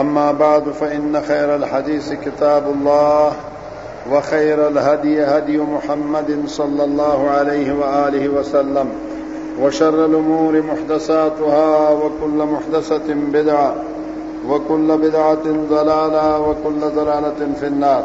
أما بعد فإن خير الحديث كتاب الله وخير الهدي هدي محمد صلى الله عليه وآله وسلم وشر الأمور محدثاتها وكل محدثة بدعة وكل بدعة ضلالة وكل ضلالة في النار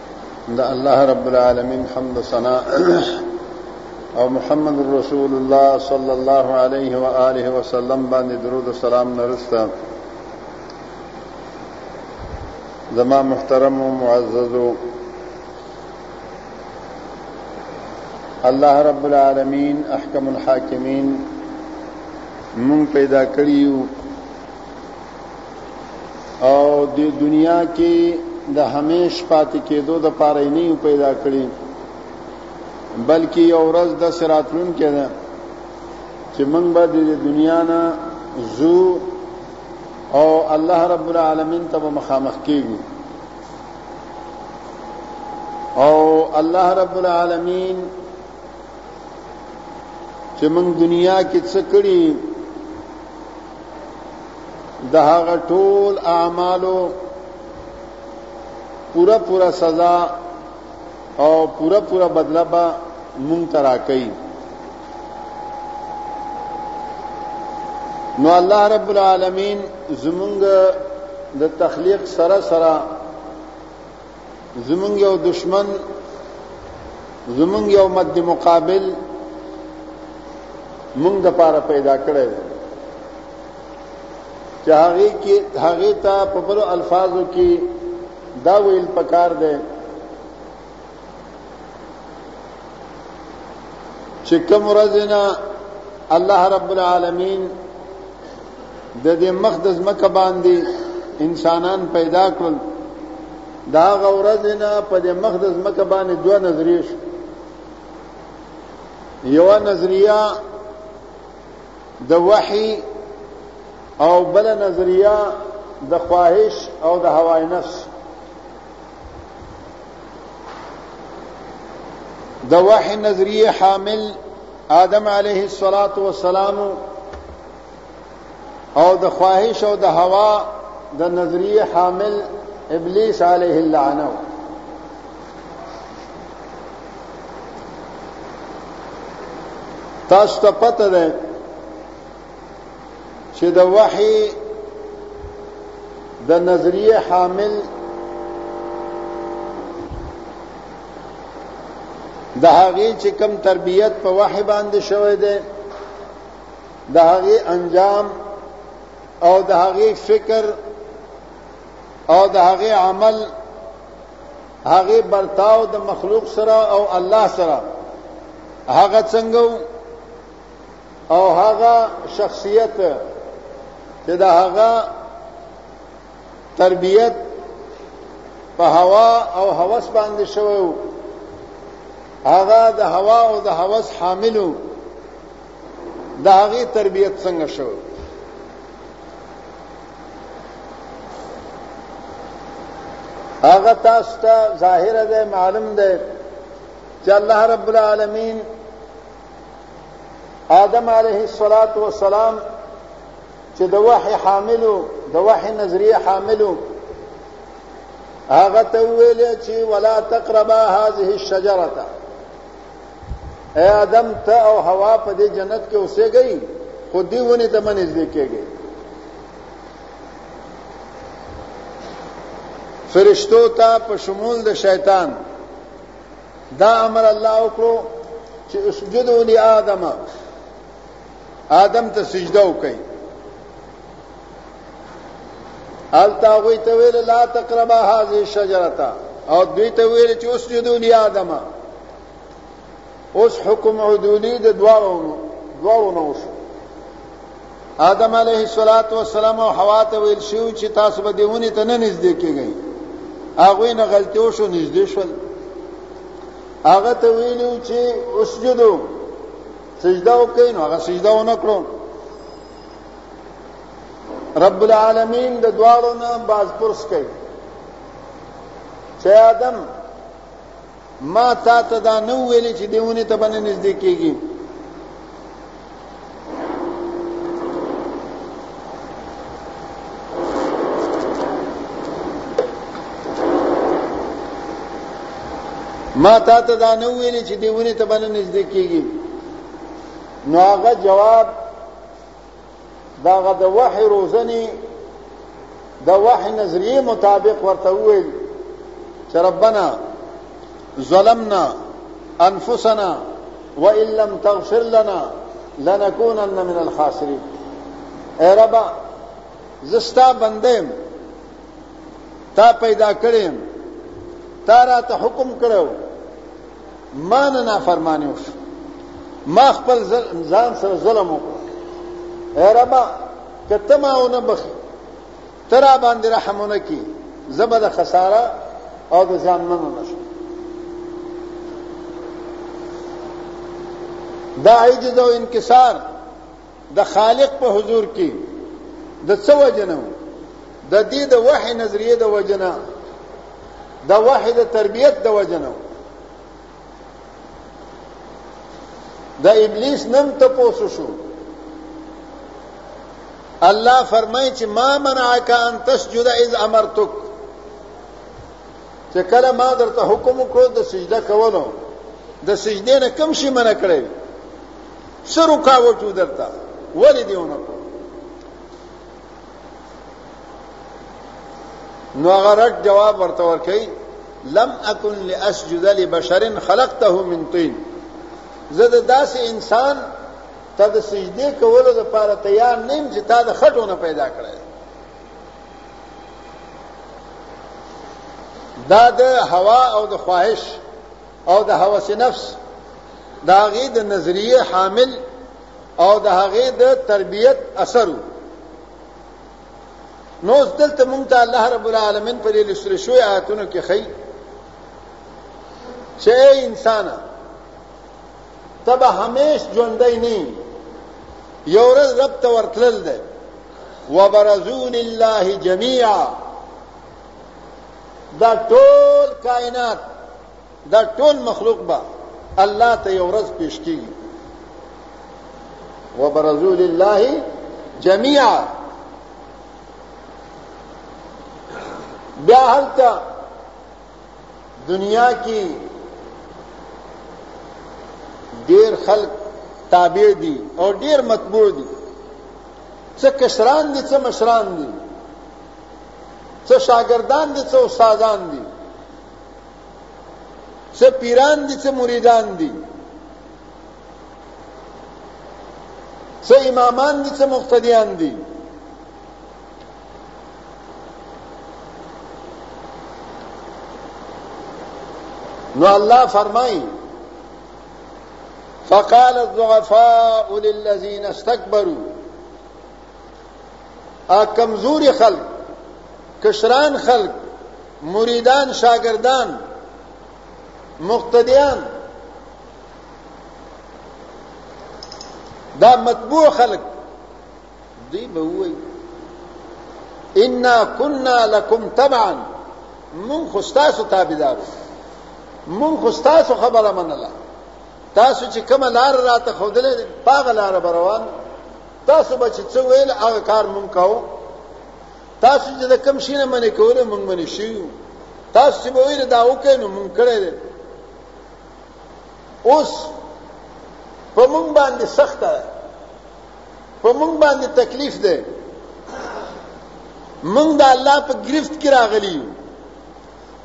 د الله رب العالمین حمد ثنا او محمد رسول الله صلی الله علیه و آله وسلم باندې درود او سلام نرسته زما محترم او معزز الله رب العالمین احکم الحاکمین مون پیدا کړیو او د دنیا کې د همیش پاتې کېدو د پاره نه یو پیدا کړی بلکې یو ورځ د سراتلون کې ده چې موږ به د دنیا نه زو او الله رب العالمین ته مخامخ کیږو او الله رب العالمین چې موږ دنیا کې څه کړی د هغه ټول اعمالو پورا پورا سزا او پورا پورا بدله به مونږ ته راکړي نو الله رب العالمین زمونږ د تخلیق سره سره زمونږ یو دشمن زمونږ یو مد مقابل مونږ د پاره پیدا کړی چې هغه کې هغه ته په بل الفاظو کې دا ویل پکار دی چې کوم ورځ نه الله رب العالمین د دې مخ د ځمکه باندې انسانان پیدا کړل دا غورز نه په دې مخ د ځمکه باندې دوه نظریې شو یو نظریه د وحی او بل نظریه د خواهش او د هوای نفس د وحی نظریه حامل آدم علیه الصلاۃ والسلام او د خواهش او د هوا د نظریه حامل ابلیس علیه اللعنه تاسو ته پته ده چې د وحي د نظریه حامل د هغې چې کم تربیت په وحی باندې شوی دی د هغې انجام او د هغې فکر او د هغې عمل هغه برتاو د مخلوق سره او الله سره هغه څنګه او هغه شخصیت چې دا هغه تربیت په هوا او هوس باندې شوو هغه د هوا او د هوس حاملو د هغې تربیت څنګه شو هغه تاسو ته ظاهر ده معلوم ده چې الله رب العالمین آدم علیه الصلاۃ والسلام چې د وحی حاملو د وحی نظریه حاملو هغه ته ویل چې ولا تقربا هذه الشجره اے آدم ته او حوا په دې جنت کې اوسېږئ خو دې ونې ته مه نږدې کېږئ فرشتو ته په شمول د شیطان دا امر الله وکړو چې اسجدوا لآدم آدم ته سجده وکړئ التا غوی ته ویل لا تقربا هذه الشجره او دوی ته ویل چې اوس جدو لی ادم اوس حکم عدولی د دواړو دواړو نو شو آدم علیه الصلاۃ والسلام او حوا ته ویل شو چې تاسو به دیونی ته نه نږدې کیږئ هغه نه غلطي وشو نږدې شول هغه ته ویلو چې اسجدو سجده وکړئ نو هغه سجده ونه کړو رب العالمین د دواړو نه باز پرس کوي چې آدم ما تا ته دا نه ویلې چې دیونه ته باندې نږدې کیږي ما تا ته دا نه ویلې چې دیونه ته باندې نږدې کیږي نو هغه جواب داغه د وحی روزنی د وحی نظریه مطابق ورته ویل چې ربنا ظلمنا انفسنا وان لم تغفر لنا لنكونن من الخاسرين اے رب زستا بندم تا پیدا کړم تا را ته حکم کړو ما نه نافرمانی وشو ما خپل ځان سره ظلم وکړ اے رب که ته ما ونه بخي تر باندې رحم ونه کی زبر خساره او د ځان منو نشم دا عجز او انکسار د خالق په حضور کې د څه وجه نه د دې د وحي نظریه د وجه نه د وحي د تربیت د وجه نه د ابلیس نن ته پوسو شو الله فرمای چې ما منعک ان تسجد اذ امرتک چې کله ما درته حکم وکړو د سجده کولو د سجدې نه کم شي منع کړی څه رکاوټ و درته ولې دې ونه کړو نو هغه رد جواب ورته ورکوي لم اکن لاسجد لبشر خلقته من طين زه د داسې انسان ته د سجدې کولو لپاره تیار نه یم چې تا د خټو نه پیدا کړی دا د هوا او د خواهش او د هوس نفس د هغې د نظریې حامل او د هغې د تربیت اثر و نو اوس دلته مونږ ته الله رب العالمین په دې لوستل شوی آیتونو کې ښیي چې ای انسانه ته به همیش ژوندی نه یو ورځ رب ته ورتلل دی وبرزو لله جميعا دا ټول کائنات دا ټول مخلوق به الله ته یو ورځ پیش کیږي وبرزو لله جميعا بیا هلته دنیا کې ډیر خلق تابع دي او ډیر متبوع دي څه کشران دي څه مشران دي څه شاګردان دي څه استادان دي څه پیران دي څه مریدان دي څه امامان دي څه مقتدیان دي نو الله فرمایي فقال الضعفاء للذين استكبروا ا کمزوري خلک کشران خلک مریدان شاګردان مقتدیان دا مطبوع خلق دی به وای انا كنا لكم تبعا من خستاسو تابعدارو من خستاسو خبره منله تاسو چې کومه لار راته خودلې پاغه لار روان تاسو به چې څه ویل هغه کار مونږ کاو تاسو چې د کم شي نه منې کوله مونږ منې شیو تاسو چې به ویل دا وکړئ نو مونږ کړی دی اوس په مونږ باندې سخته ده په مونږ باندې تکلیف ده مونږ د الله په گرفت کې راغلي یو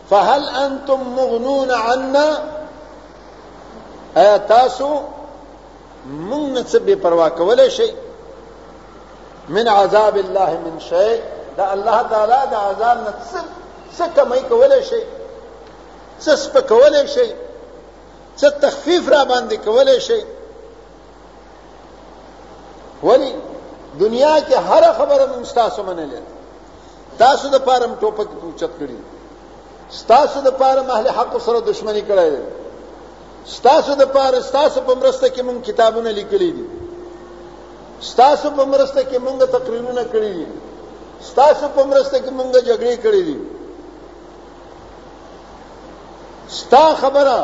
فهل انتم مغنون عنا ایا تاسو مونږ نه څه بې پروا کولای شي من عذاب الله من شيء دا الله تعالی د عذاب نه څه څه کمای کولای شي څه سپکولای شي څه تخفیف را باندې کولای شي ولی دنیا کې هر خبره مونږ تاسو منلې تاسو د پاره ټوپک پوچت کړی تاسو د پاره اهل حق سره دښمنی کړی ستاسو د پاره ستاسو په مرسته کې مونږ کتابونه لیکلي دي ستاسو په مرسته کې مونږ تقریرونه کړي دي ستاسو په مرسته کې مونږ جګړې کړې دي ستا خبره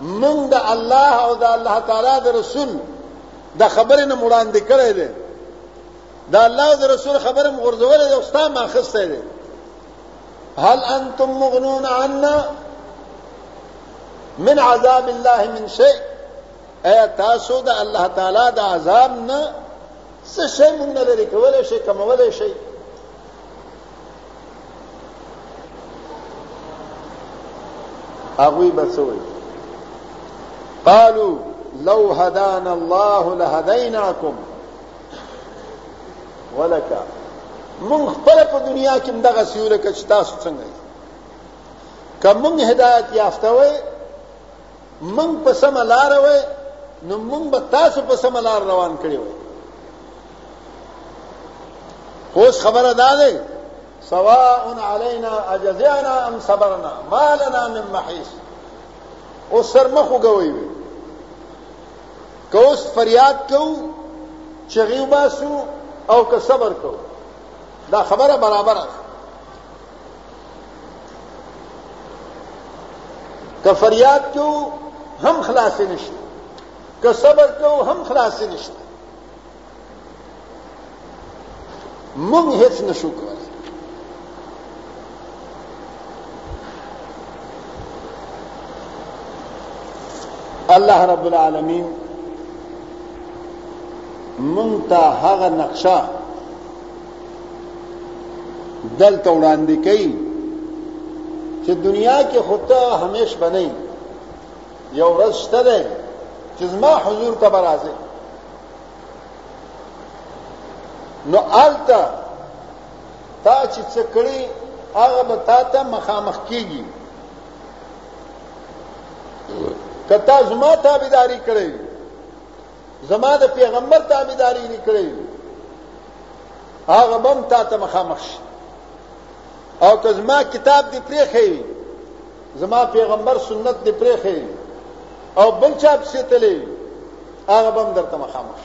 مونږ د الله او د الله تعالی د رسول د خبرې نه وړاندې کړې ده د الله او د رسول خبره مغرضولې ده او ستا ماخسته ده هل انتم مغنون عنا من عذاب الله من شيء اي تاسو د الله تعالی د عذاب نه څه شي مونږ نه لري کولای شي کمولای شي هغوی به څه وایي قالو لو هدانا الله لهدیناکم ولکه مونږ خپل په دنیا کې دغه سیوله کې تاسو څنګه یې کوم هدایت یافته وې مونږ په سم لار وې نو مونږ به تاسو په سم لار روان کړی وې اوس خبره ده ده سواء علينا اجزعنا ام صبرنا ما لنا من محيص او سر مخ وګوي که اوس فریاد کوو چغې وباسو او که صبر کوو دا خبره برابره ده که فریاد کوو هم خلاصې نشته که صبر کوو هم خلاصې نشته مونږ هیڅ نشو کولای الله رب العالمین مونږ ته هغه نقشه دلته وړاندې کوي چې دنیا کې خود ته همیش بنئ یو ورځ شته دی چې زما حضور ته به راځئ نو آلتا تا چې څه کړی هغه به تا ته مخامخ کیږي کتا زما تابعداري کړی زما د پیغمبر تابعداري نه کړی هغه بم تا ته مخامخ او که زما کتاب دی پرې خېوي زما پیغمبر سنت دی پرېخې او بل چا پسې تلې هغه بم درته مخامخ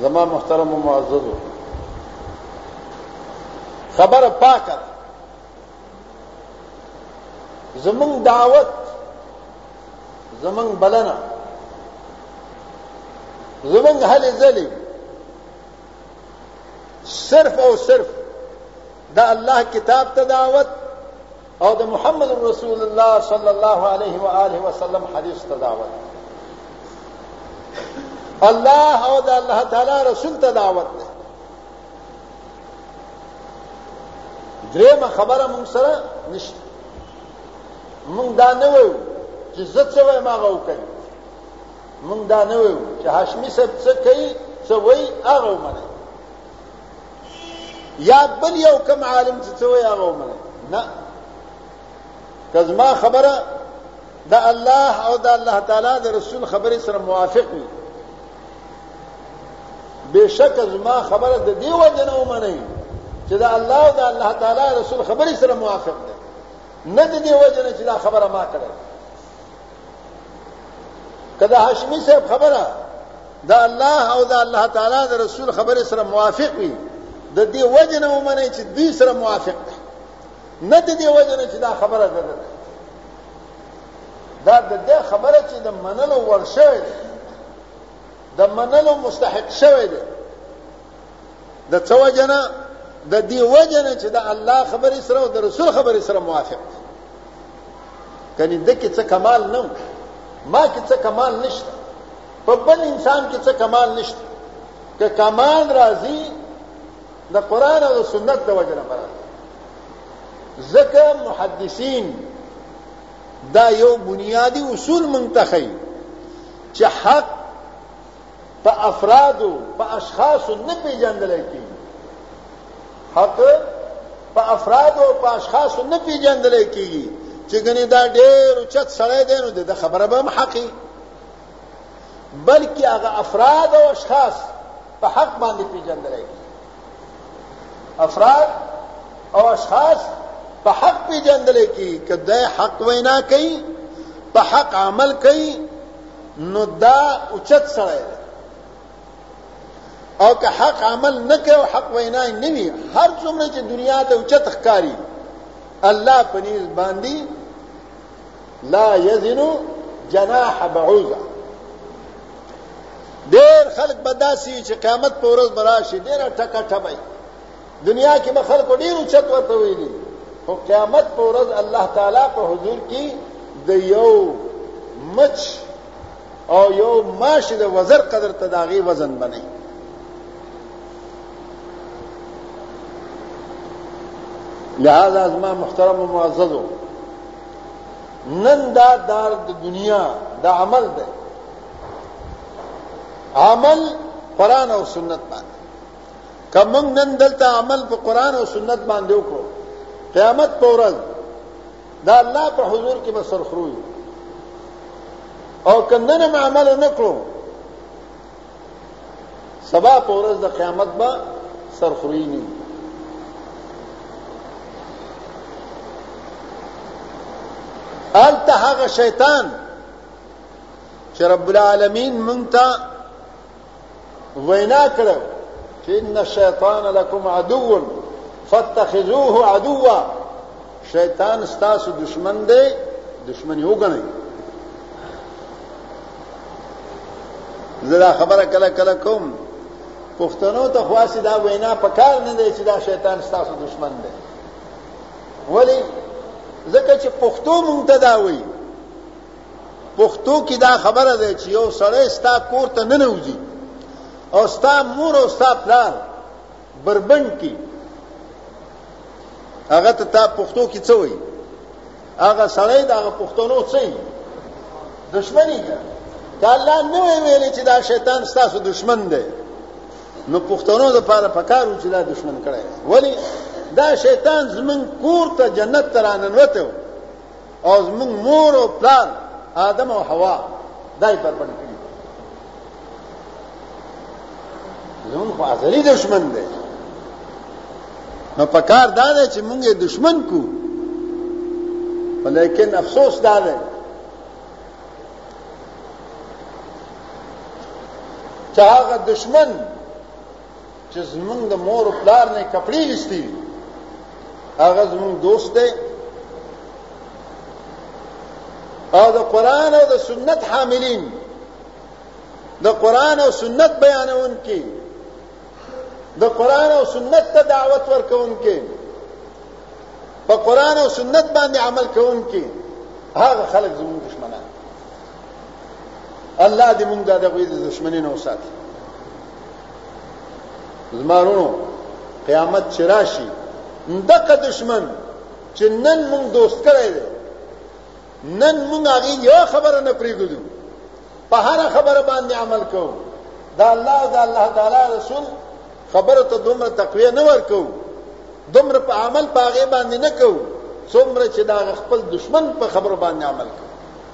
زما محترم و معزز خبر پاکه زمون دعوت زمون بلنه زمون هلې ځلې صرف او صرف د الله کتاب ته دعوت او د محمد رسول الله صلی الله علیه و آله وسلم حدیث ته دعوت الله او د الله تعالی رسول ته دعوت ده درېمه خبره مونږ سره نشته مونږ دا نه وایو چې زه څه وایم هغه وکړئ مونږ دا نه ویو چې هاشمي صاحب څه کوي څه وایي هغه ومنئ یا بل یو کم عالم چې څه وایي هغه ومنئ نه که زما خبره د الله او د الله تعالی د رسول خبرې سره موافق وي بشک زما خبره د دې وجه نه ومنئ چې د الله او د الله تعالی رسول خبرې سره موافق ده نه د دې وجه نه چې دا خبره ما کړې که د هاشمي صاحب خبره د الله او د الله تعالی د رسول خبرې سره موافق وي د دې وجه نه ومنئ چې دوی سره موافق دی نه د دې وجه نه چې دا خبره ده دا د دې خبره چې د منلو ور شوی دی د منلو مستحق شوی دی د څه وجه نه د دې وجه نه چې د الله خبرې سره او د رسول خبرې سره موافق دي کني د کې څه کمال نه ما کې څه کمال نشته په بل انسان کې څه کمال نشته که کمال راځي د قران او سنت د وجه نه برابر ځکه محدثین دا یو بنیادی اصول منتخی چې حق په افرادو په اشخاصو نه پیژندل کیږي حق په افرادو په اشخاصو نه پیژندل کیږي چې ګنې دا ډېر چت سړی دی نو د خبره به هم حقي بلکې هغه افراد او اشخاص په حق باندې پیژندل کیږي افراد او اشخاص په حق پیژندل کیږي کله حق وینا کوي په حق عمل کوي نو دا اوچت سړی دی او که حق عمل نه کوي او حق وینا یې نه وي هر څومره چې دنیا ته اوچت ښکاري الله په نیز باندې لا یزن جناح بعوضه ډېر خلک به داسې چې قیامت په ورځ به راشي ډېره ټکه ټبی دنیا کې به خلکو ډېر اوچت ورته ویلي خو قیامت په ورځ الله تعالی په حضور کې د یو مچ او یو ماش د وزر قدر ته داغي وزن بنئ لہذا ازما محترم و معزز ہو نن دا دار د دنیا دا عمل ده عمل قرآن او سنت باندې که موږ نن دلته عمل په قران او سنت باندې وکړو قیامت په ورځ دا الله په حضور کې به سرخرو یو او که نن هم عمل نه کړو سبا په ورځ د قیامت به سرخروی نه الته هغه شیطان چې رب العالمین مونږ ته وینا کړو چې ان الشیطان لکم عدو فاتخذوه عدوا شیطان ستاسو دشمن دی دشمنی وګڼئ زدا خبره کله کله کوم پښتنو ته خاصه دا وینا پکار نه دی چې دا شیطان ستاسو دشمن دی ولی ځکه چې پښتو مونږ ته دا وایي پښتو کې دا خبره ده چې یو سړی ستا کور ته ننوځي او ستا مور او ستا پلار بربند کی هغه ته تا پښتو کې څه وایي هغه سړی د هغه پښتنو څه وایي دشمنی ده که الله نه وی ویلې چې دا شیطان ستاسو دشمن دی نو پښتنو د پاره پکارو چې دا دشمن کړی ولی دا شیطان زمون کور ته جنت تراننوته او زموږ مور او پلار آدم او حوا دای بربند کړی زموږ خو ازلی دشمن دی نو پکار دا دی چې موږ یې دشمن کو ولیکن افسوس دا دی چې هغه دشمن چې زمونږ د مور او پلار نه کپړې وستي هغه زمونږ دوست دی او د قران او د سنت حاملین د قران او سنت بیانون کې د قران او سنت ته دعوت ورکون کې په قران او سنت باندې عمل کوون کې هغه خلک زموږ دشمنان الله دې موږ د دغوی د دشمنانو وساتي زما ورونو قیامت چې راشي دغه دشمن چې نن مونږ دوست کړی دی نن مونږ هغه یو خبره نه پریږدو په هر خبره باندې عمل کوو دا الله او دا الله تعالی رسول خبره ته دومره تقویه نه ورکو دومره په عمل په هغه باندې نه کوو څومره چې دا خپل دشمن په خبره باندې عمل کوو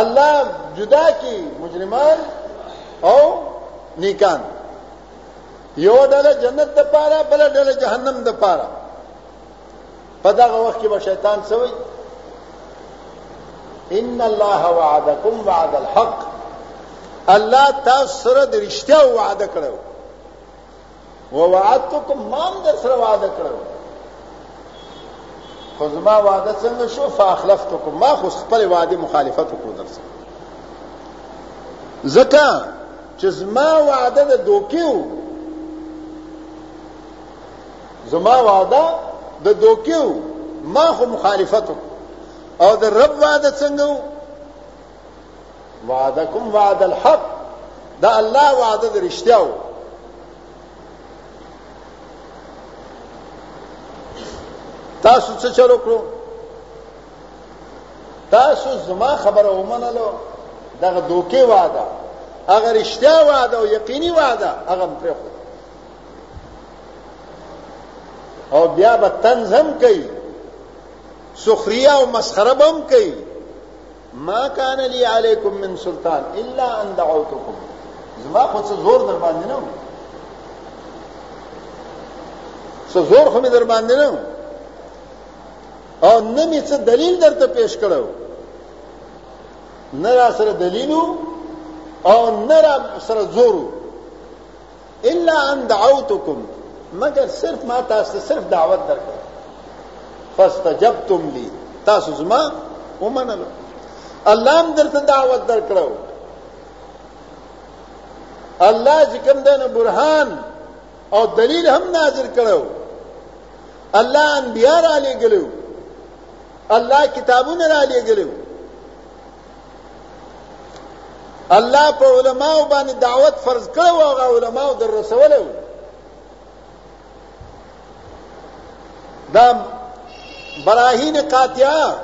الله جدا کی مجرمان او نیکان یو ډله جنت د پاره بل ډله جهنم د پاره په دا وخت کې به شیطان سوي ان الله وعدکم وعد الحق الله تاسو سره د رښتیا وعده کړو ووعدتکم مام در سره وعده کړو خو زما وعده څنګه شو فاخلفتکم ما خو خپل وعده مخالفت وکړو در سره ځکه چې زما وعده د دوکیو زما وعده د دوکیو ما خو مخالفت او د رب وعده څنګه وعدکم وعد الحق دا الله وعده د رښتیا و تاسو څه چل وکړو تاسو زما خبره ومنلو دغه دوکې وعده هغه رښتیا وعده او یقیني وعده هغه پرې خو او بیا به تنظیم کوي سخریا او مسخره به هم کوي ما کان لی علیکم من سلطان الا ان دعوتکم زما خو څه زور در باندې نه څه زور خو می در باندې نه او نه می څه دلیل درته پیش کړو نه را سره دلیلو او نه را سره زورو الا ان دعوتکم مگر صرف ما تاسو صرف دعوت درکړ فاستجبتم لي تاسو زما ومنلو الله هم درته دعوت درکړو الله چې کوم دنه برهان او دلیل هم نازل کړو الله انبیار علی ګلو الله کتابونه را لېږلو الله په علماو باندې دعوت فرض کړو او هغه علماو در رسولو دا براهین قاطعه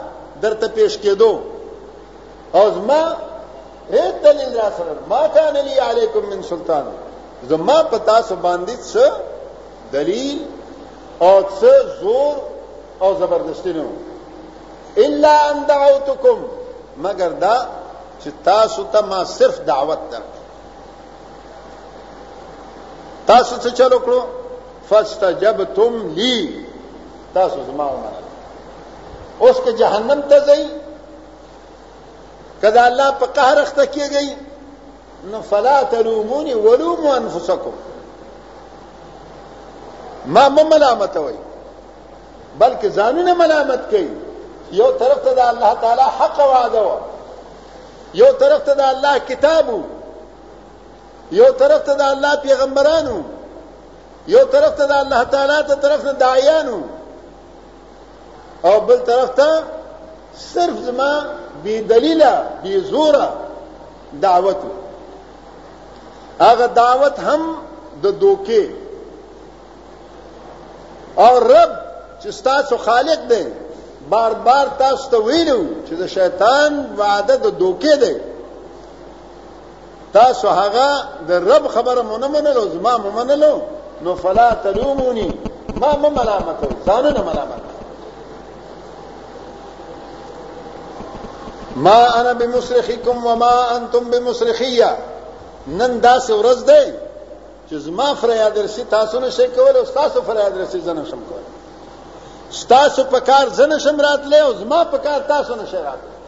درته پیش کېدو او زما هیڅ دلیل را سره ما کان لی علیکم من سلطان زما پتا سو باندې څه دلیل او څه زور او زبردستی نه الا ان دعوتکم مگر دا چې تاسو ته ما صرف دعوت در تاسو څه چلو کړو فاستجبتم لی تاسو زما ومنل اوس که جهنم ته ځئ کدا الله په قهر اخته کیږي نو فلا تلومونی ولومو انفسکم ما مملامت وای بلکې ځانونه ملامت کوي یو طرف ته د الله تعالی حق وعده و یو طرف ته د الله کتاب یو طرف ته د الله پیغمبرانو یو طرف ته د الله تعالی ته طرف نه داعیانو او بل طرف ته صرف زما بی دلیله بی زوره دعوت هغه دعوت هم د دوکې او رب چې تاسو خالق دی بار بار تاسو ته ویلو چې د شیطان وعده د دوکې دی تاسو هغه د رب خبره مونږ منلو زما مونږ منلو نو فلا تلومونی ما مې ملامت ځان نه ملامت ما انا بمصرخکم وما انتم بمصرخیه نن دا څه ورځ دی چې زما فریاد رسی تاسو نه شي کول او تاسو فریاد رسی زنه شم کول تاسو په کار زنه شم راتلې او زما په کار تاسو نه شي راتلې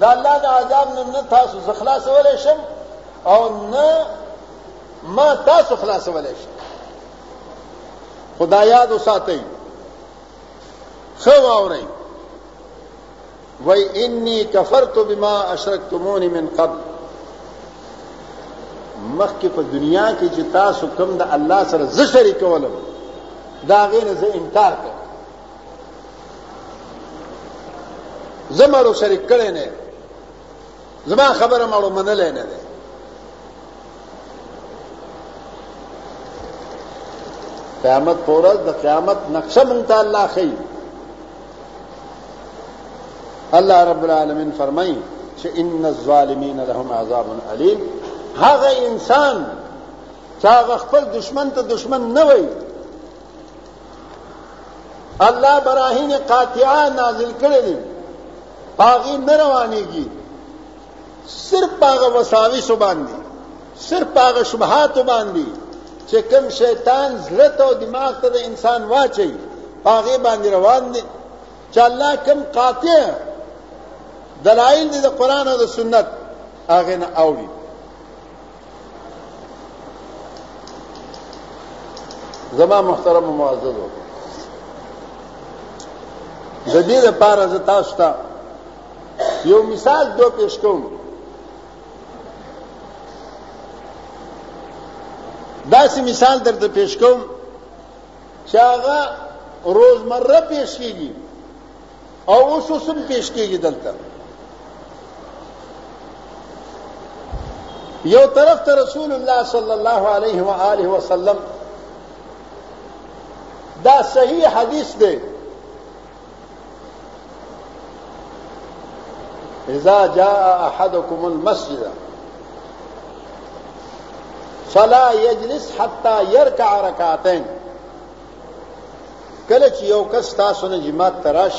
دا الله د عذاب نه تاسو زخلاص ولې شم او نه ما تاسو خلاص ولې شم خدایا دو ساتي خو واوري وای انی کفرت بما اشرکتمون من قبل مخکې په دنیا کې چې تاسو کوم د الله سره زه شریک ولم دا غیر زه انکار کړ زمرو شریک کړي نه زما خبره مړو منلې نه ده قیامت پورز د قیامت نقشه مونږ ته الله خي الله رب العالمین فرمایي چې ان الظالمین لهم عذاب الیم هغه انسان چې هغه خپل دشمن ته دشمن نه وای الله براهین قاطعه نازل کړی دی هغه نه روانيږي صرف هغه وساوس باندې صرف هغه شبهات باندې چې کوم شیطان زړه او دماغ ته د انسان واچي هغه باندې روان دي چې الله کوم قاطع دلایل دي د قران او د سنت هغه نه اوري زما محترم معززو د دې لپاره زه تاسو ته یو مثال دو پیش کوم داسې مثال درته پیش کوم چې هغه روزمره پیش کیږي او اوس اوس هم پیش کېږي دلته یو طرف ته رسول الله صلی الله علیه و آله وسلم دا صحیح حدیث دی اذا جاء احدكم المسجد فلا يجلس حتى يركع ركعتين کله چې یو کس تاسو نه جماعت تراش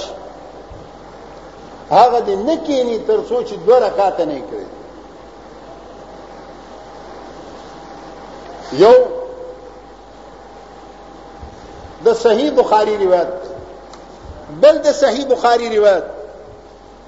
هغه دې نه کینی تر څو چې دوه رکعات نه کوي یو د صحیح بخاری روایت بل د صحیح بخاری روایت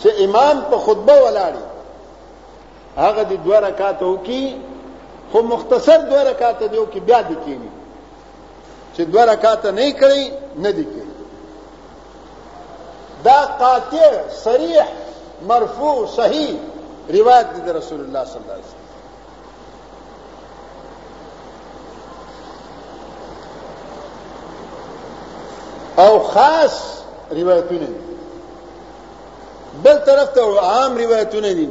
چې امام په خطبه ولاړی هغه د دوه رکعات وکي خو مختصر دوه رکعات دیو کې بیا د کینی چې دوه رکعات نه کړی نه دی کینی دا قاطع صریح مرفوع صحیح روایت دی رسول الله صلی الله علیه وسلم او خاص روایتونه دي بل طرف ته عام روایتونه دي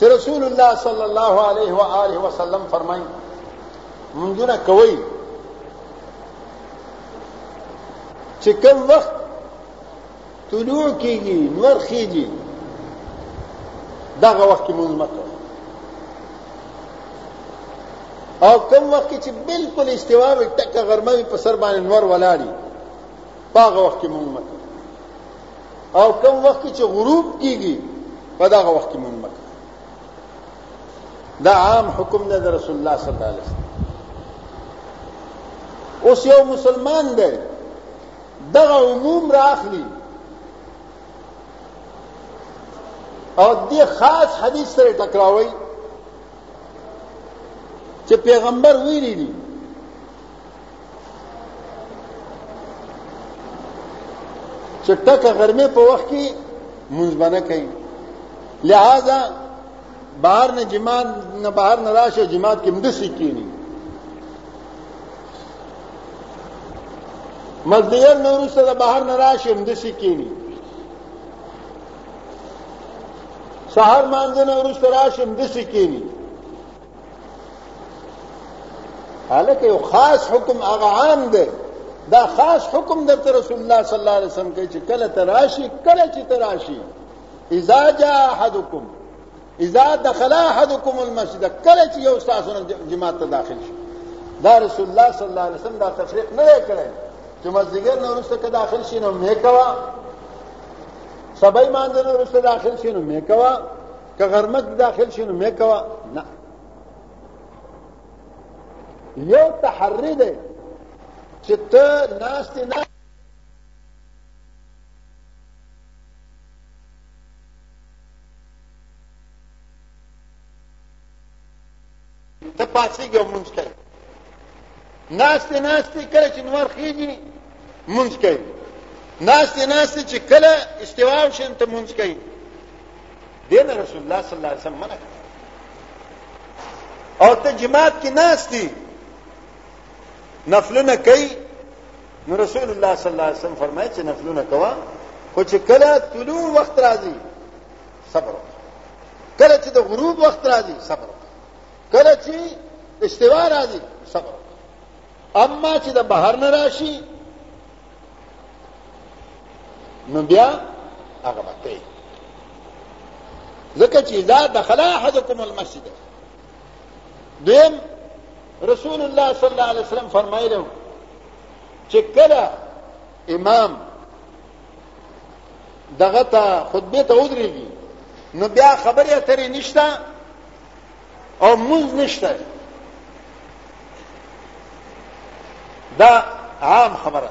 چې رسول الله صلی الله علیه و آله وسلم فرمایي منځونه کوي چې کوم وخت طلوع کیږي نور خيږي دغه وخت کې مونږ مکو او کوم وخت چې بالکل استوا وي ټکه غرمه په سر باندې نور ولاړی پاغه وخت کې مونږ مکو او کوم وخت چې غروب کیږي په دغه وخت کې مونږ مکو دا عام حکم دی رسول الله صلی الله علیه وسلم اوس یو مسلمان دی دغه عموم راخلی او دې خاص حدیث سره ټکراوي چې پیغمبر ویلي دي چې ټکه غرمه په وخت کې مونږ باندې کوي لہذا بهر نه جماعت نه بهر نه راشه جماعت کې مدسي کینی مزدیګر نه وروسته د بهر نه راشي همداسې کښېني سهار لمانځه نه وروسته راشي همداسې کښېني هلکه یو خاص حکم هغه عام دی دا خاص حکم د رسول الله صلی الله علیه وسلم کوي چې کله تراشی کله چې تراشی اذا جاء احدکم اذا دخل احدكم المسجد کله چې یو تاسو نه جماعت ته داخل شي دا رسول الله صلی الله علیه وسلم دا تفریق نه کړی چې مسجدګر نه ورسته که داخل شي نو مې کوا سبای مانځه نه ورسته داخل شي نو مې کوا که غرمه داخل شي نو مې کوا نه یو تحری دی چې ته ناست نه ته پاسېږي او مونځ کوي ناستې ناستې کله چې نور خېږي مونځ کوي ناستې ناستې چې کله استوا شي ته مونځ کوي دین رسول الله صلی الله علیه وسلم منع او ته جماعت کې ناستې نفلونه کوي نو رسول الله صلی الله علیه وسلم فرمایي چې نفلونه کوا خو چې کله طلوع وخت راځي صبر کله چې د غروب وخت راځي صبر کله چې استوا راځي صبر اما چې د بهر نه راشي نو بیا هغه بته ځکه چې دا دخلا احدکم المسجد دویم رسول الله صلی الله علیه وسلم فرمایلی و چې کله امام دغه ته خطبه ته ودرېږي نو بیا خبرې اترې نشته او مونځ نشته دا عام خبره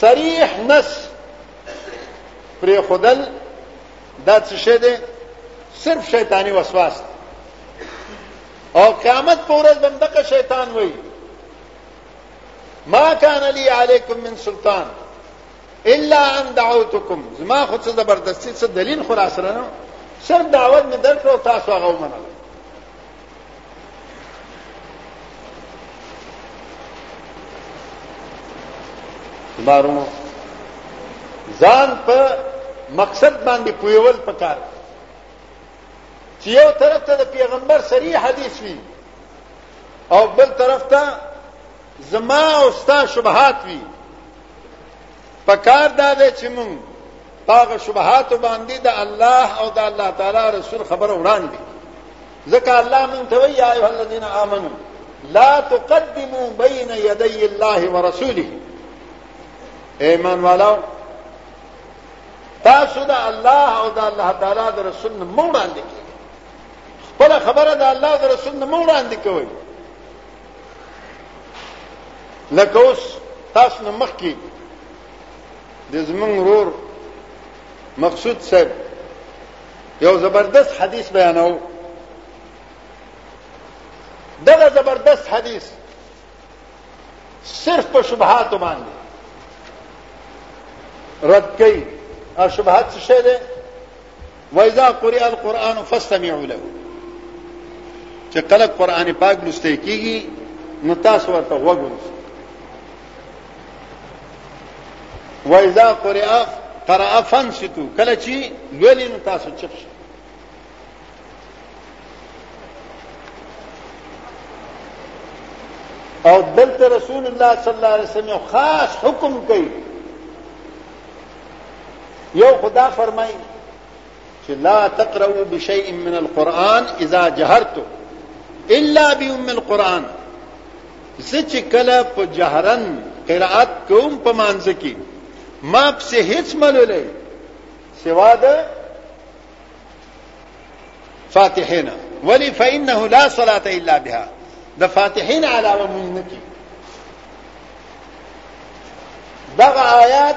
صریح نس پر خودل دا څه شه ده صرف شیطانی وسواس ده او قیامت پر ورځ بندقه شیطان وای ما کان لی علیکم من سلطان الا ان دعوتکم زما خو څه زبردستی څه دلیل خلاص رانه سر دعوت می درکړو تاسو هغه ومنل بارونو ځان په مقصد باندې پویول پکار چې یو طرف ته د پیغمبر صریح حدیث وي او بل طرف ته زما او ستا شبهات وي پکار دا دی چې مونږ پاغه شبهات باندې د الله او د الله تعالی رسول خبره وړاندې ځکه الله مونږ ته وایي یا ایها الذین آمنو لا تقدموا بین یدی الله ورسوله ایمان والو تاسو د الله او د الله تعالی د رسول نه مو وړاندې کړئ خپل خبره د الله او د رسول نه مو وړاندې کوئ لکه اوس تاسو نه مخکې د زمونږ ورور مقصود صاحب یو زبردست حدیث بیانو دغه زبردست حدیث صرف په شبهات باندې رد کوي او شبهات څه شی دی وایذا قرئ القرآن فاستمعوا له چې کله قرآن پاک لوستل کیږي نو تاسو ورته وګورئ وایذا قرئ قرئ فنصتو کله چې لولین تاسو چپ شئ او دلته رسول الله صلی الله علیه وسلم خاص حکم کوي یو خدا فرمایي چې لا تقرؤ بشيء من القرآن اذا جهرتو الا بام القرآن سچ کله په جهرن قرأت کوم په مانځ کې ما په هیڅ ملولې سوا ده فاتحینا ولی فإنه لا صلاة الا بها د فاتحین علاوه مونږ نه کی دغه آیات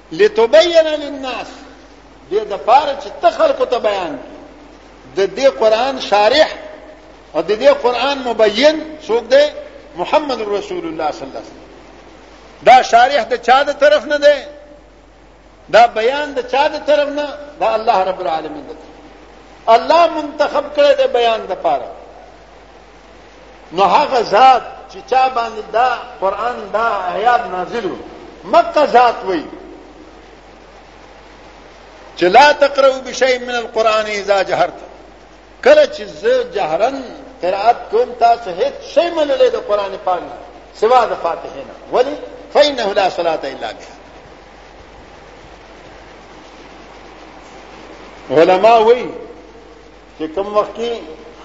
لتبین للناس دې د پاره چې ته خلکو ته بیان د دې قران شارح او د دې قران مبین څوک دی محمد رسول الله صلی الله علیه وسلم دا شارح د چا د طرف نه دی دا بیان د چا د طرف نه دا الله رب العالمین دی الله منتخب کړی دی بیان د پاره نو هغه ذات چې چا باندې دا قران دا آیات نازل وو مکه ذات وای چې لا تقرأوا بشيء من القران اذا جهرت کله چې زه جهرن قرات کوم تاسو هیڅ شی منلې د قران پاک نه سوا د فاتحه نه ولی فإنه لا صلاة الا بها علماء وی چې کوم وخت کې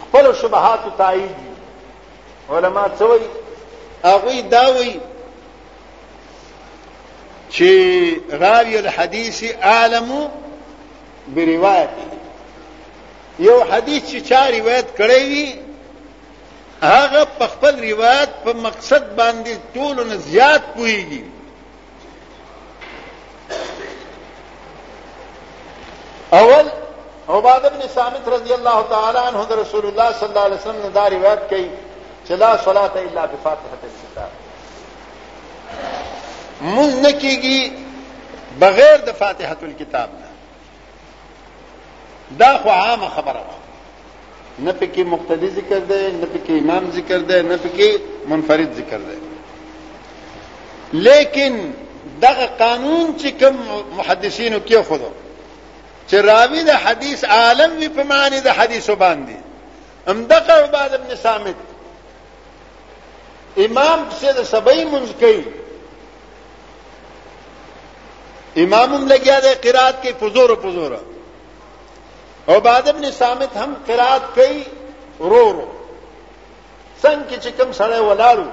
خپل شبهات تایید دي علما څه وایي هغه دا وایي چې راوی الحديث عالم بروایته یو حدیث چې چا روایت کړی وي هغه په خپل روایت په مقصد باندې ټول نه زیات پويږي اول عباد ابن سامت رضی اللہ تعالی عنہ در رسول اللہ صلی اللہ علیہ وسلم نے دا روایت کی چلا صلاۃ الا بفاتحہ الكتاب مز نہ کی گی بغیر د فاتحۃ الکتاب نہ دا خو عامه خبره ده نه پکې مقتدی ذکر ده نه پکې امام ذکر ده نه پکې منفرد ذکر ده لیکن دغه قانون چې کوم محدثینو کې خو ده چې راوی د حدیث عالم وی په معنی د حدیثو باندې ام دغه عباد ابن صامت امام څه د سبعی منځ کوي امام هم لګیا دی قرات کې پزور پزور او بعد ابن سامت هم قرات کوي رو رو څنګه چې کوم سره ولاړو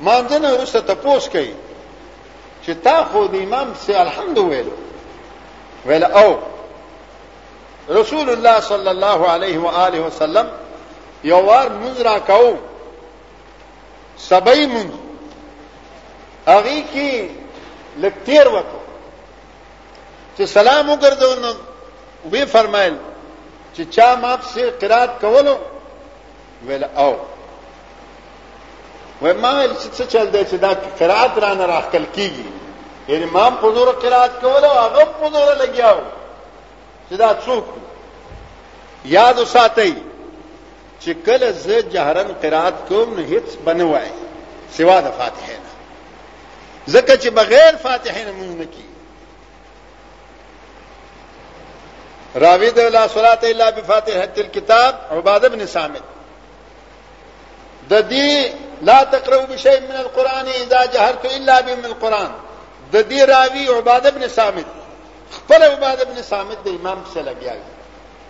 مانځنه ورسته تپوس کوي چې تا خو د امام سي الحمد ویل ویل او رسول الله صلی الله علیه و آله وسلم یو وار منځ را کاو سبای مونږ هغه کې لک تیر وکړو چې سلام وګرځو نو وی فرمایل چې چا ماپ سي قرات کولو ویل او و ما ویل چې څه چل دی چې دا قرات را نه راخل کیږي یعنی ما په زور قرات کولو هغه په زور لګیاو چې دا څوک یاد وساتئ چې کله زه جهرن قرات کوم نو هیڅ بنه وای سوا د فاتحه نه ځکه چې بغیر فاتحه نه مونږ نه کی راوی د لا صلات الا بفاتحه الكتاب عباده بن صامت د دې لا تقرأوا بشيء من القرآن اذا جهرت الا بهم القرآن د دې راوی عباده بن صامت خپل عباده بن صامت د امام سره لګیاوی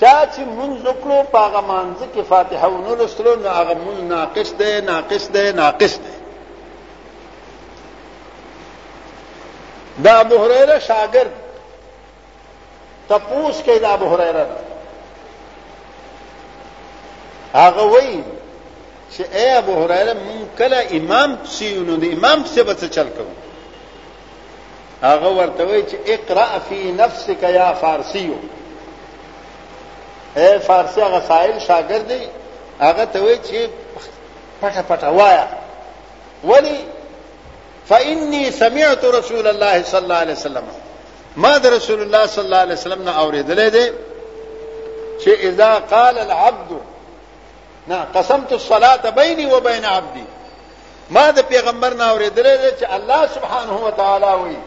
چا چې مونږ وکړو په هغه مانځ کې فاتحه ونه لوستلو نو هغه مونږ ناقص دی ناقص دی ناقص دی دا ابو هريره شاګرد تپوس کې دا ابو هريره هغه وایي چې اے ابو هريره مونږ کله امام سیونو د امام څخه بچ چل کوو هغه ورته وی چې اقرا فی نفسک یا فارسیو اے فارسی هغه سائل شاګرد دی هغه ته وی چې پټه پټه وایا ولی فإني سمعت رسول الله صلی الله علیه وسلم ما د رسول الله صلی الله علیه وسلم نه اوریدلې ده چې اذا قال العبد نه قسمت الصلاه بيني وبين عبدي ما د پیغمبر نه اورېدلې ده چې الله سبحانه و تعالی وایي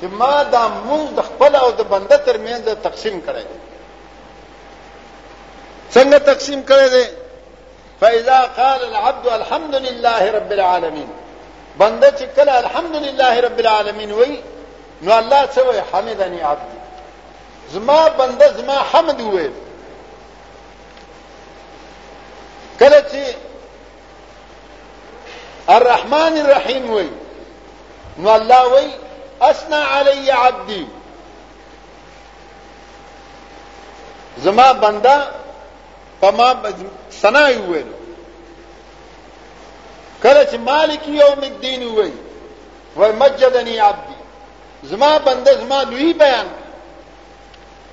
چې ما دا مونږ د خپل او د بنده ترمنځ تقسیم کړی دی څنګه تقسیم کړی دی فاذا قال العبد الحمد لله رب العالمين بنده چې کله الحمد لله رب العالمين وایي نو الله څه وایي حمدني عبدي زما بنده زما حمد وایي کله چې الرحمن الرحیم وای نو الله وای اسنا علی عبدی زما بندا پما سنا ویل کله چې مالک یوم الدین وای وای مجدنی عبدی زما بنده زما لوی بیان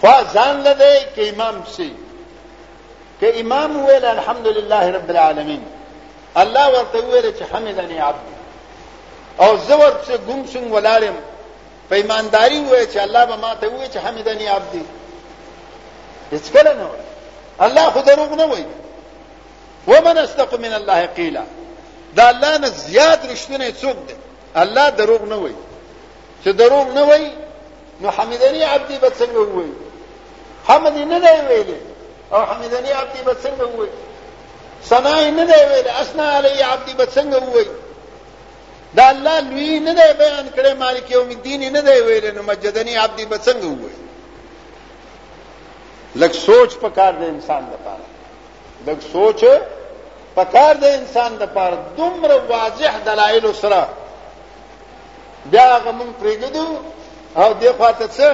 خوا ځان لده که امام سی که امام ویل الحمدلله رب العالمین الله ورته ویل چې حمدنی عبد او زه ورته ګم شوم ولارم په ایمانداری وای چې الله به ما ته وای چې حمدنی عبد هیڅ کله نه وای الله خو دروغ نه وای ومن استق من الله قیلا دا الله نه زیات رښتونه څوک دی الله دروغ نه وای چې دروغ نه وای نو حمیدنی عبدی به څنګه وای حمد نه دی ویلي او حمیدنی عبدی به څنګه وای ثنا نه دی ویلي اسنا علی عبدی به څنګه وای دا الله لوی نه دی بیان کړی مالک یوم الدین نه دی ویلي نو مجدنی عبدی به څنګه وای لږ سوچ پکار دی انسان لپاره لږ سوچ پکار دی انسان لپاره دومره واضح دلایل سره بیا هغه مونږ پرېږدو او دې خواته څه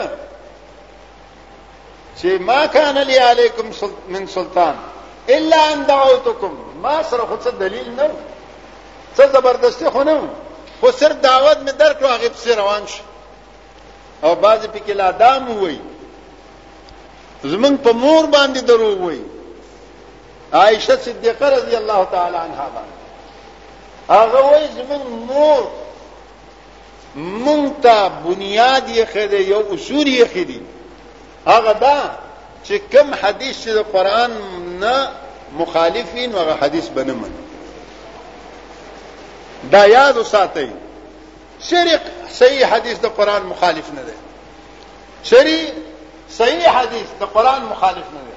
چې ما کان لي علیکم من سلطان الا ان دعوتکم ما سره خو څه دلیل نه څه زبردستی خو نه خو سر دعوت مې درکړو هغه په روان شي او باز په کې لا دام وای زمنګ په مور باندې درو وای عائشه صدیقه رضی الله تعالی عنها باندې هغه وایي زمون مور مونږ ته بنیاد یې خېده یو اصول یې خېدي هغه دا چې کم حدیث چې د قران نه مخالفین هغه حدیث بنه من دا یاد وساتئ شرک صحیح حدیث د قران مخالف نه دی شری صحیح حدیث د قران مخالف نه دی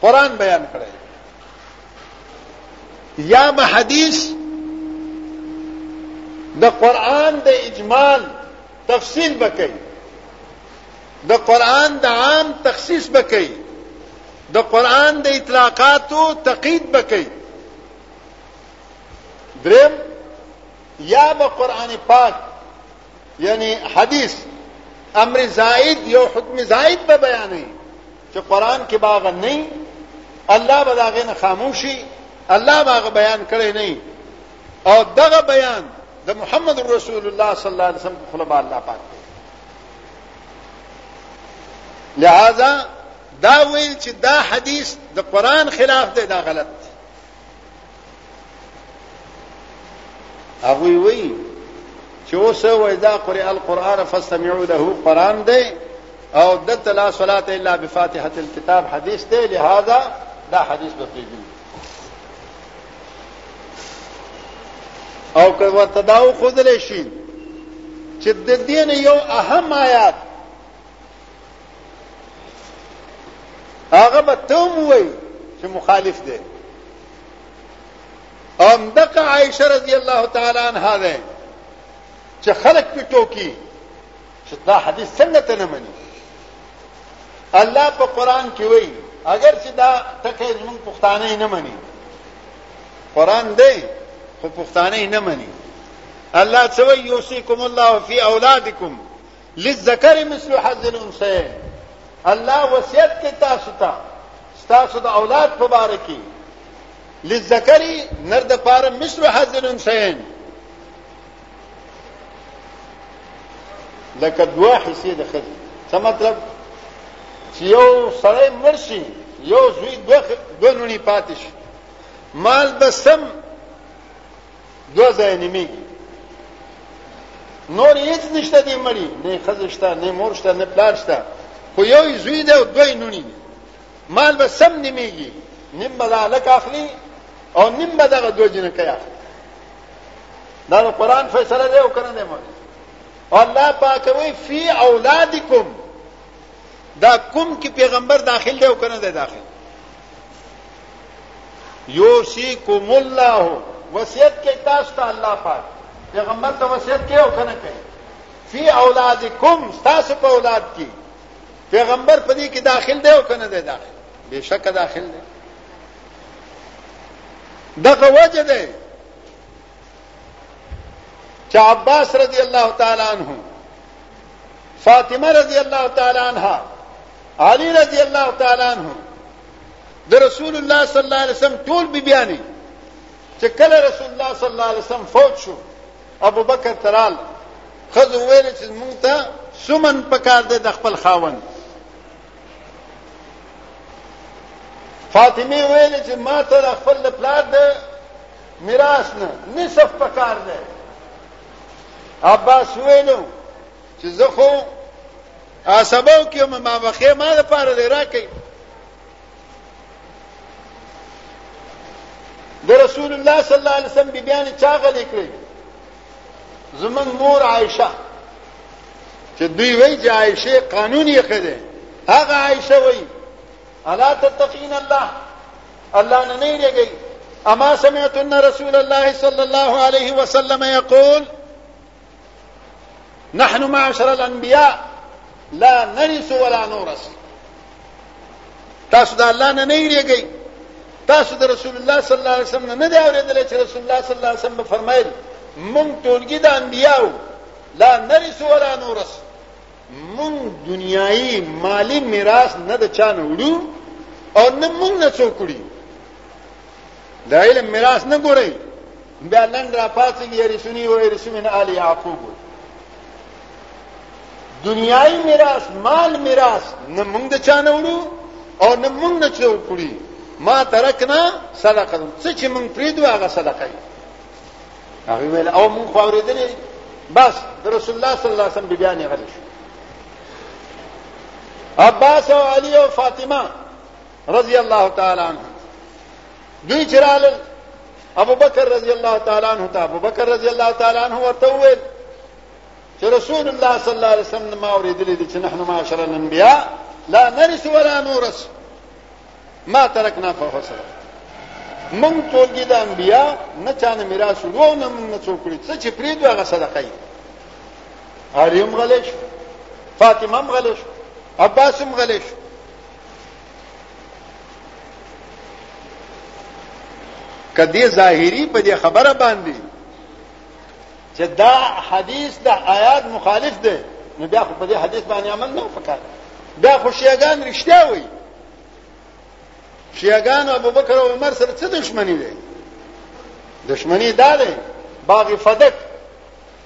قران بیان کړی یا به حدیث د قران د اجمال تفصیل بکې د قران د عام تخصیص بکې د قران د اطلاقاتو تقید بکې درم یا به قران پاک یعنی حدیث امر زائد یو حکم زائد به بیانې چې قران کې باغ نه الله به داغه نه خاموشي الله باغ بیان کړي نه او دغه بیان د محمد رسول الله صلی الله علیه وسلم خپل به الله پاک لہذا دا ویل چې دا حدیث د قران خلاف دی دا غلط دی هغوی وی چې اوس وای دا قرئ القرآن فاستمعوا له قرآن دی او د تلا صلات الا بفاتحه الكتاب حدیث دی لہذا دا حدیث به پیږي او که ورته دا وښودلی شي چې د دین یو اهم آیات هغه به ته هم ووایي چې مخالف دی او همدغه عایشه رضی الله تعالی عنها ده چې خلک پې ټوکي چې دا حدیث څنګه ته نه مني الله په قران کې وایي اگر چې دا ټکی زموږ پښتانه نه مني قران دی خو پښتانه نه مني الله څه وایي یوسیکم الله فی اولادکم للذکر مثل حظ الانثیین الله وصیت کوي تاسو ته تاسو د اولاد په باره کې للذکر نر د پاره مثل حظ الانثیین لکه دوه حصے د خځې څه مطلب چې یو سړی مرشي یو زوی دوه دوه نونی پاتې شي مال بسم دوه ځای نیمیږي نور هیڅ نشته دی مړی نه خزشته نه مور شته نه پلار شته خو یو زوی دی او دوه نونی دی مال به سم نیمیږي نیم به لک اخلي او نیم به دغه دوه جن کوي دا د قران فیصله دی او کنه نه مړی الله پاک وی فی اولادکم دا کوم کی پیغمبر داخل دی او کنه دی داخل یوسیکم الله وصیت کې تاسو ته الله پاک پیغمبر ته وصیت کې او کنه کوي فی اولادکم تاسو په اولاد کې پیغمبر په دې کې داخل دی او کنه دی داخل بشک داخل دی دغه وجه دی چې عباس رضی الله تعالی عنہ فاطمه رضی الله تعالی عنها علی رضی الله تعالی عنہ د رسول الله صلی الله علیه وسلم ټول بیبیانی چې کله رسول الله صلی الله علیه وسلم فوت شو ابو بکر ترال خذ ویل چې مونږ ته سمن پکار دی د خپل خاوند فاطمه ویل چې ما ته د خپل پلار د میراث نه نصف پکار دی عباس ویلو چې زه خو ا سبو کې ما مخه ما د پاره دی راکې د رسول الله صلی الله علیه وسلم بیان چاغه لیکلي زمون مور عائشه چې دوی وی چې عائشه قانون یې خده هغه عائشه وی الا تتقین الله الله نه نه لګي اما سمعت ان رسول الله صلی الله علیه وسلم یقول نحن معاشر الانبیاء لا نرث ولا نورث تاسو د الله نه نه یریږئ تاسو د رسول الله صلی الله علیه وسلم نه دی اورېدلی چې رسول الله صلی الله علیه وسلم به فرمایل مونږ ټولګي د انبیاو لا نرث ولا نورث مونږ دنیایي مالی میراث نه د چا نه وړو او نه مونږ نه څوک وړي د علم میراث نه ګورئ بیا لنډ را پاتېږي یریسونی و یریسو من آل یعقوب دنیایي میراث مال میراث نه موږ د چا نه وړو او نه موږ نه څه وکړي ما ترکنا صدقه څه چې موږ پریدو هغه صدقه یې هغه ویل او موږ خو اورېدلې بس د رسول الله صلی الله علیه وسلم بیا نه غلې شو عباس او علی او فاطمه رضی الله تعالی عنہ دوی چرال ابو بکر رضی الله تعالی عنہ ته ابو بکر رضی الله تعالی عنہ ورته وویل چې رسول الله صلی الله علیه وسلم ما اوریدلی دي چې نحنو معاشر الانبیاء لا نرث ولا نورث ما ترکنا فهو صدقه مونږ ټولګي د انبیا نه چانه میراث وړو نه مونږ نه څوک کړی څه چې پرې دوه هغه صدقه یې هریم غلې شو فاطمه هم غلې شو عباس هم غلې شو کدی ظاهری په دې خبره باندې چې دا حدیث د آیات مخالف دی نو بیا خو په دې حدیث باندې عمل نه وکړ دا خو شیعاګان رښتیا وایي شیعاګان ابو بکر او عمر سره څه دښمنی دی دښمنی دا دی باغ فدک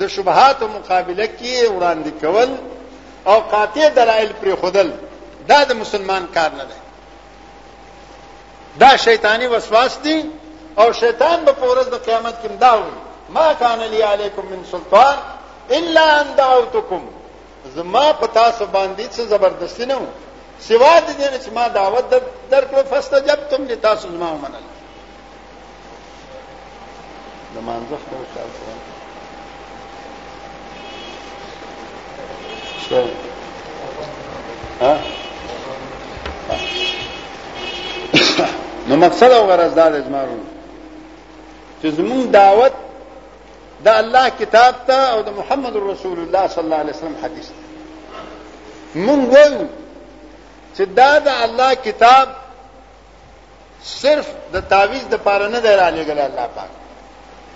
د شبهاتو مقابله کې یې وړاندې کول او قاطع دلایل پرېښودل دا د مسلمان کار نه دی دا شیطانی وسواس دی او شیطان به په ورځ د قیامت کې دا وایي ما کان لی علیکم من سلطان الا ان دعوتکم زما په تاسو باندې څه زبردستی نه و سوا د دې چې ما دعوت درکړو فاستجبتم لتاسو زما ومنل د مانځه خپل کار کوه نو مقصد او غرض دا دی زما وروڼه چې زمونږ دعوت د الله کتاب ته او د محمد رسول الله صلی الله علیه وسلم حدیث ته مونږ وایو چې دا د الله کتاب صرف د تعویز د پاره نه دی را لېږلی الله پاک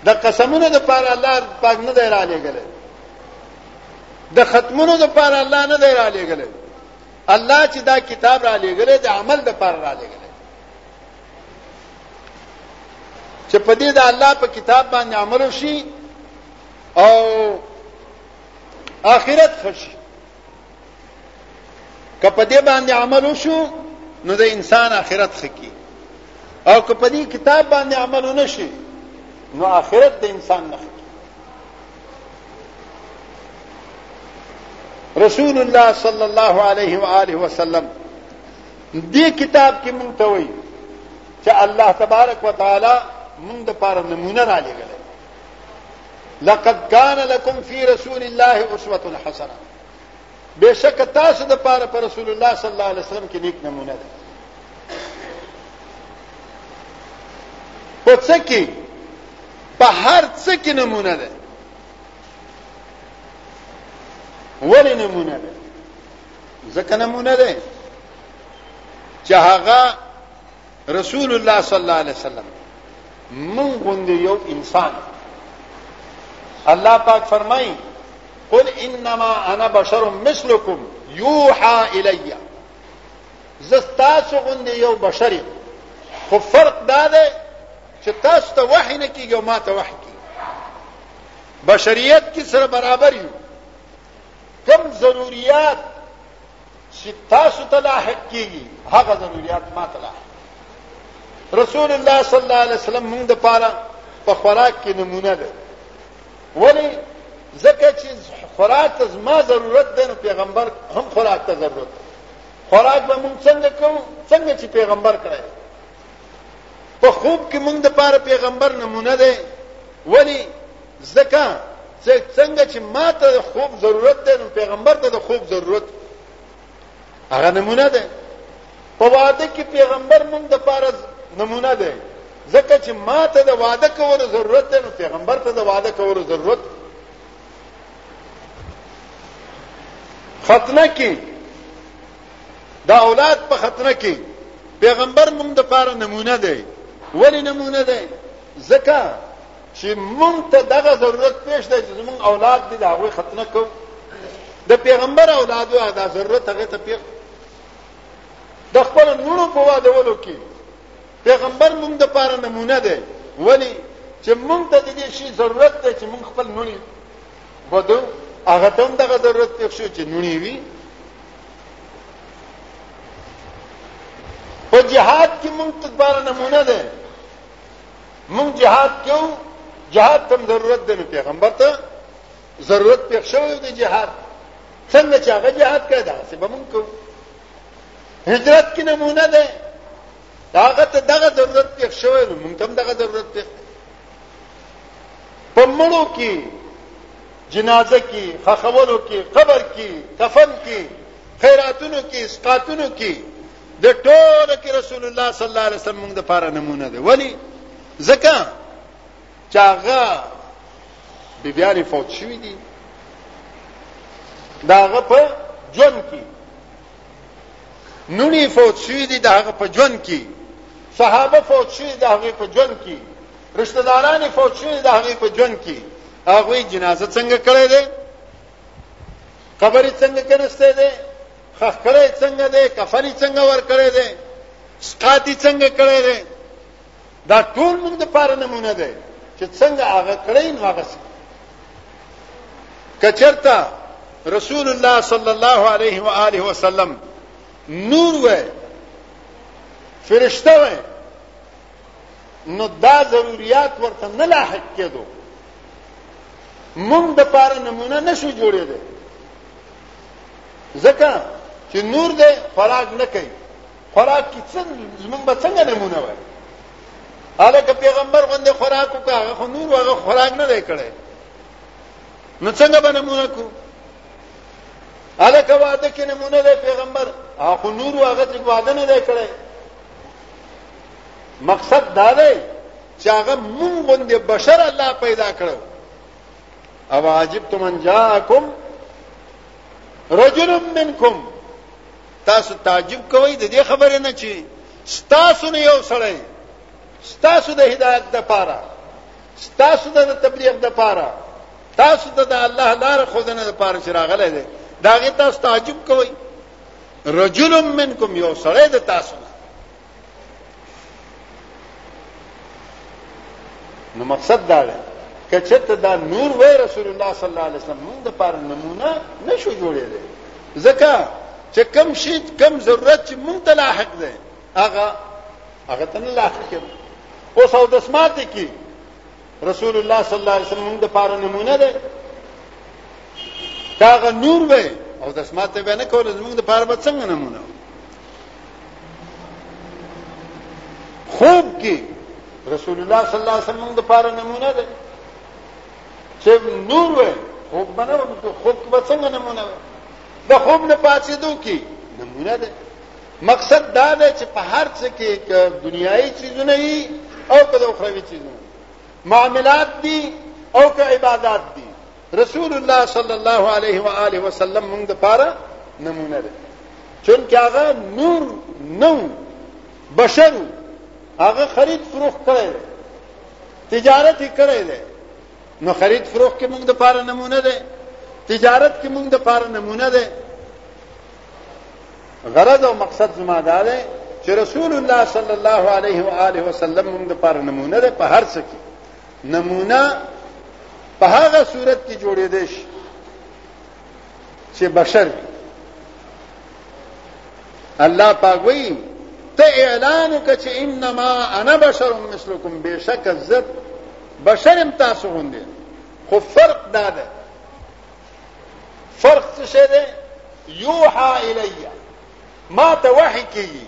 د قسمونو د پاره الله پاک نه دی را لېږلی د ختمونو د پاره الله نه دی را لېږلی الله چې دا کتاب را لېږلی د عمل د پاره را لېږلی چې په دې د الله په کتاب باندې عمل وشي او آخرت خوشي که په دې باندې عمل وشو نو د انسان آخرت خکی او که په دې کتاب باندې عمل ونشي نو آخرت د انسان نه خکی رسول الله صلی الله علیه و آله وسلم دې کتاب کې مونږ ته وایي چې الله تبارک وتعالى مونږ د پاره نمونه را لګل لقد كان لكم في رسول الله اسوه حسنه بشک تاسو د پاره پر رسول الله صلی الله علیه وسلم کې نیک نمونه ده په څه کې په هر څه کې نمونه ده ولې نمونه ده ځکه نمونه ده چې هغه رسول الله صلی الله علیه وسلم من غوند یو انسان الله پاک فرمای قل انما انا بشر مثلکم یوحا الی زستا سو غوند یو بشر خو فرق دا ده چې تاسو ته وحی نه کیږي او ما ته وحی کیږي بشریت کې سره برابر یو کم ضروریات چې تاسو ته لاحق کیږي هغه ضرورت ما ته لاحق رسول الله صلی الله علیه وسلم موږ د پاره په خوراک کې نمونه ده ولی ځکه چې خوراک ته زما ضرورت ده نو پیغمبر هم خوراک ته ضرورت ده خوراک به موږ څنګه کوو څنګه چې پیغمبر کړی په خوب کې موږ د پاره پیغمبر نمونه ده ولی ځکه چې څنګه چې ماته د خوب ضرورت دی نو پیغمبر ته د خوب ضرورت هغه نمونه ده په واده کې پیغمبر مونږ د پاره نمونه ده ځکه چې ماته د واده کولو ضرورت دی نو پیغمبر ته د واده کولو ضرورت ختنه کې دا اولاد په ختنه کې پیغمبر مونږ د پاره نمونه ده ولی نمونه ده ځکه چې مونږ ته دغه ضرورت پېښ دی چې زمونږ اولاد دې د هغوی ختنه کوو د پیغمبر اولادو دا ضرورت هغه ته پیغ د خپل نونو په وادولو کې پیغمبر موږ د پاره نمونه دی ولی چې موږ ته د دې شی ضرورت دی چې موږ خپل نونی بدو هغه ته هم دغه ضرورت پیښ شو چې نونی وي په جهاد کې موږ ته د پاره نمونه دی مونږ جهاد کو جهاد تم ضرورت دی نو پیغمبر ته ضرورت پیښ شوی دی جهاد څنګه چې هغه جهاد کړی دا څه به مونږ کو هجرت کې نمونه ده هغه ته دغه ضرورت پیښ شوی نو مونږ تم دغه ضرورت پیښ په مړو کې جنازه کې خخولو کې قبر کې کفن کې خیراتونو کې اسقاتونو کې د ټولو کې رسول الله صلی الله علیه وسلم موږ د پاره نمونه دی ولی ځکه چې هغه بیبیانې فوت شوي دي د هغه په ژوند کې نونې فوت شوي دي د هغه په ژوند کې صحابه فوت شوي د هغه په ژوند کې رشتہ داران فوت شوي د هغه په ژوند کې هغه جنازه څنګه کړې ده قبر څنګه کنسته ده خخ کړی څنګه دی کفنی څنګه ور کړی دی سقاتی څنګه کړی دی دا ټول موږ د پاره نمونه دی چې څنګه هغه کړی نو هغه کچرتا رسول الله صلی الله علیه و آله وسلم نور و فرشته و نو دا ضرورت ورته نه لاحق کېدو مونږ د پاره نمونه نشو جوړېدل ځکه چې نور دې خوراک نه کوي خوراک کې څنګه زمونږ به څنګه نمونه وای الکه پیغمبر باندې خوراک وکړه خو نور هغه خوراک نه دی کړی نو څنګه به نمونه کو الکه وعده کې نمونه دی پیغمبر خو نور هغه چې وعده نه دی کړی مقصد دا دی چې هغه مونږ باندې بشر الله پیدا کړو او عجبتم ان جاءکم رجل منکم تاسو تعجب کوئ د دې خبرې نه چې ستاسو نه یو سړی ستاسو د هدایت د پاره ستاسو د تبلیغ د پاره تاسو ته د الله لار خودنه د پاره چې راغلی دی دا غي تاسو تعجب کوئ رجل منکم یو سړی د تاسو نو مقصد دا دی که چېرته دا نور وای رسول الله صلی الله علیه وسلم موږ د پاره نمونه نشو جوړېدی ځکه چې کم شي کم ضرورت چې موږ ته لاحق دی هغه هغه ته نه لاحق کېږي اوس او د سمات کې رسول الله صلی الله علیه وسلم موږ د پاره نمونه دی کاغه نور وای او د سمات به نه کول زموږ د پاره به څنګه نمونه خوب کې رسول الله صلی الله علیه وسلم د پاره نمونه ده چې نور وې خوب بنو خوب به څنګه نمونه وې د خوب نه پاتېدو کې نمونه ده مقصد دا ده چې په هر څه کې دنیایي چیزونه یي او که د اخروی چیزونه معاملات دي او که عبادات دي رسول الله صلی الله علیه و آله وسلم موږ د پاره نمونه ده چونکه هغه نور نو بشر هغه خرید فروخت کړی تجارت یې کړی دی نو خرید فروخت کې موږ د پاره نمونه ده تجارت کې موږ د پاره نمونه ده غرض او مقصد زما دا ده چې رسول الله صلی الله علیه و آله وسلم موږ د پاره نمونه ده په هر څه کې نمونه په هغه صورت کې جوړېدای شي چې بشر الله پاک وایي ته اعلان وکړه چې انما انا بشر مثلکم بشک زب بشر هم تاسو غوندې خو فرق دا ده فرق څه دی یوحا الیه ما ته وحی کیږي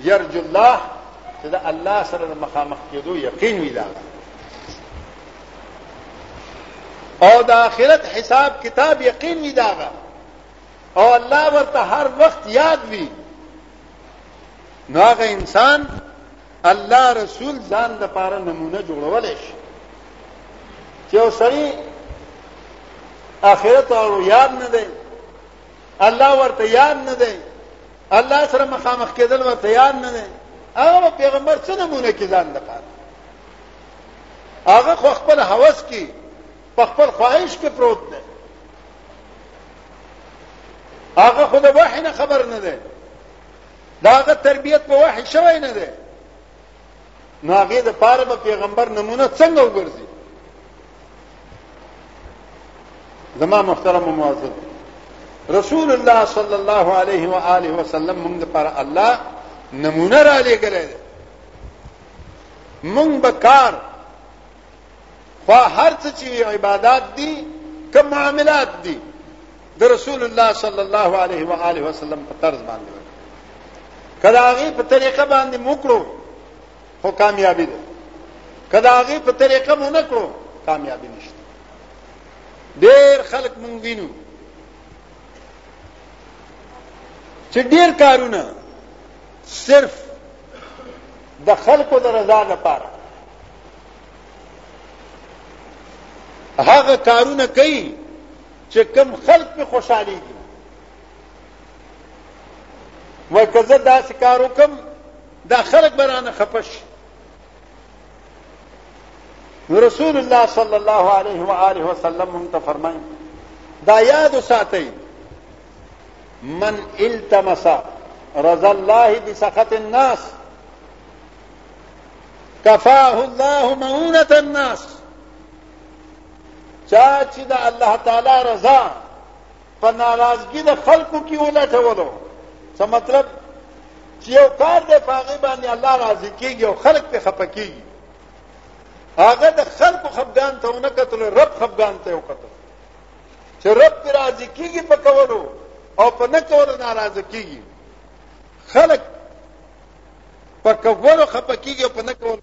يرجو الله چې د الله سره د مخامخ کېدو یقین وي دا او د آخرت حساب کتاب یقین وي دا او الله ورته هر وخت یاد وي نو هغه انسان الله رسول ځان د پاره نمونه جوړول شي چې اوسري آخرت او یاد نه دی الله ورته یاد نه دی الله سره مخامخ کېدل ورته یاد نه دی هغه پیغمبر څه نمونه کې ځان د پاره هغه خو خپل هوس کې په خپل خواهش کې پروت دی هغه خو د وحی نه خبر نه دی دا هغه تربیت په وحی شوی نه دی نو هغه د پاره به پیغمبر نمونه څنګه وګرځي زما محترم معزز رسول الله صلی الله علیه و آله وسلم موږ پر الله نمونه را لګلې موږ به کار خو هر څه چې عبادت دي کوم معاملات دي د رسول الله صلی الله علیه و آله وسلم په طرز باندې کله هغه په طریقه باندې موکړو خو کامیابی ده که د هغې په طریقه مو نه کړو کامیابي نشته ډېر خلک مونږ وینو چې ډېر کارونه صرف د خلکو د رضا لپاره هغه کارونه کوي چې کم خلک په خوشحالي دي وای که زه داسې کار وکم دا خلق به رانه خپه شي نو رسول الله صلی الله علیه و آله وسلم موږ ته فرمایي دا یاد وساتئ من التمس رضا الله بسخط الناس کفاه الله مؤونة الناس چا چې د الله تعالی رضا په ناراضګي د خلکو کې ولټولو څه مطلب چې یو کار دی په هغې باندې الله راضي کېږي او خلک پرې خفه کېږي هغه د خلکو خفګان ته ونه کتلو رب خفګان ته یې وکتل چې رب پرې راضي کېږي په کولو او په نه کولو ناراضه کېږي خلک په کولو خفه کېږي او په نه کولو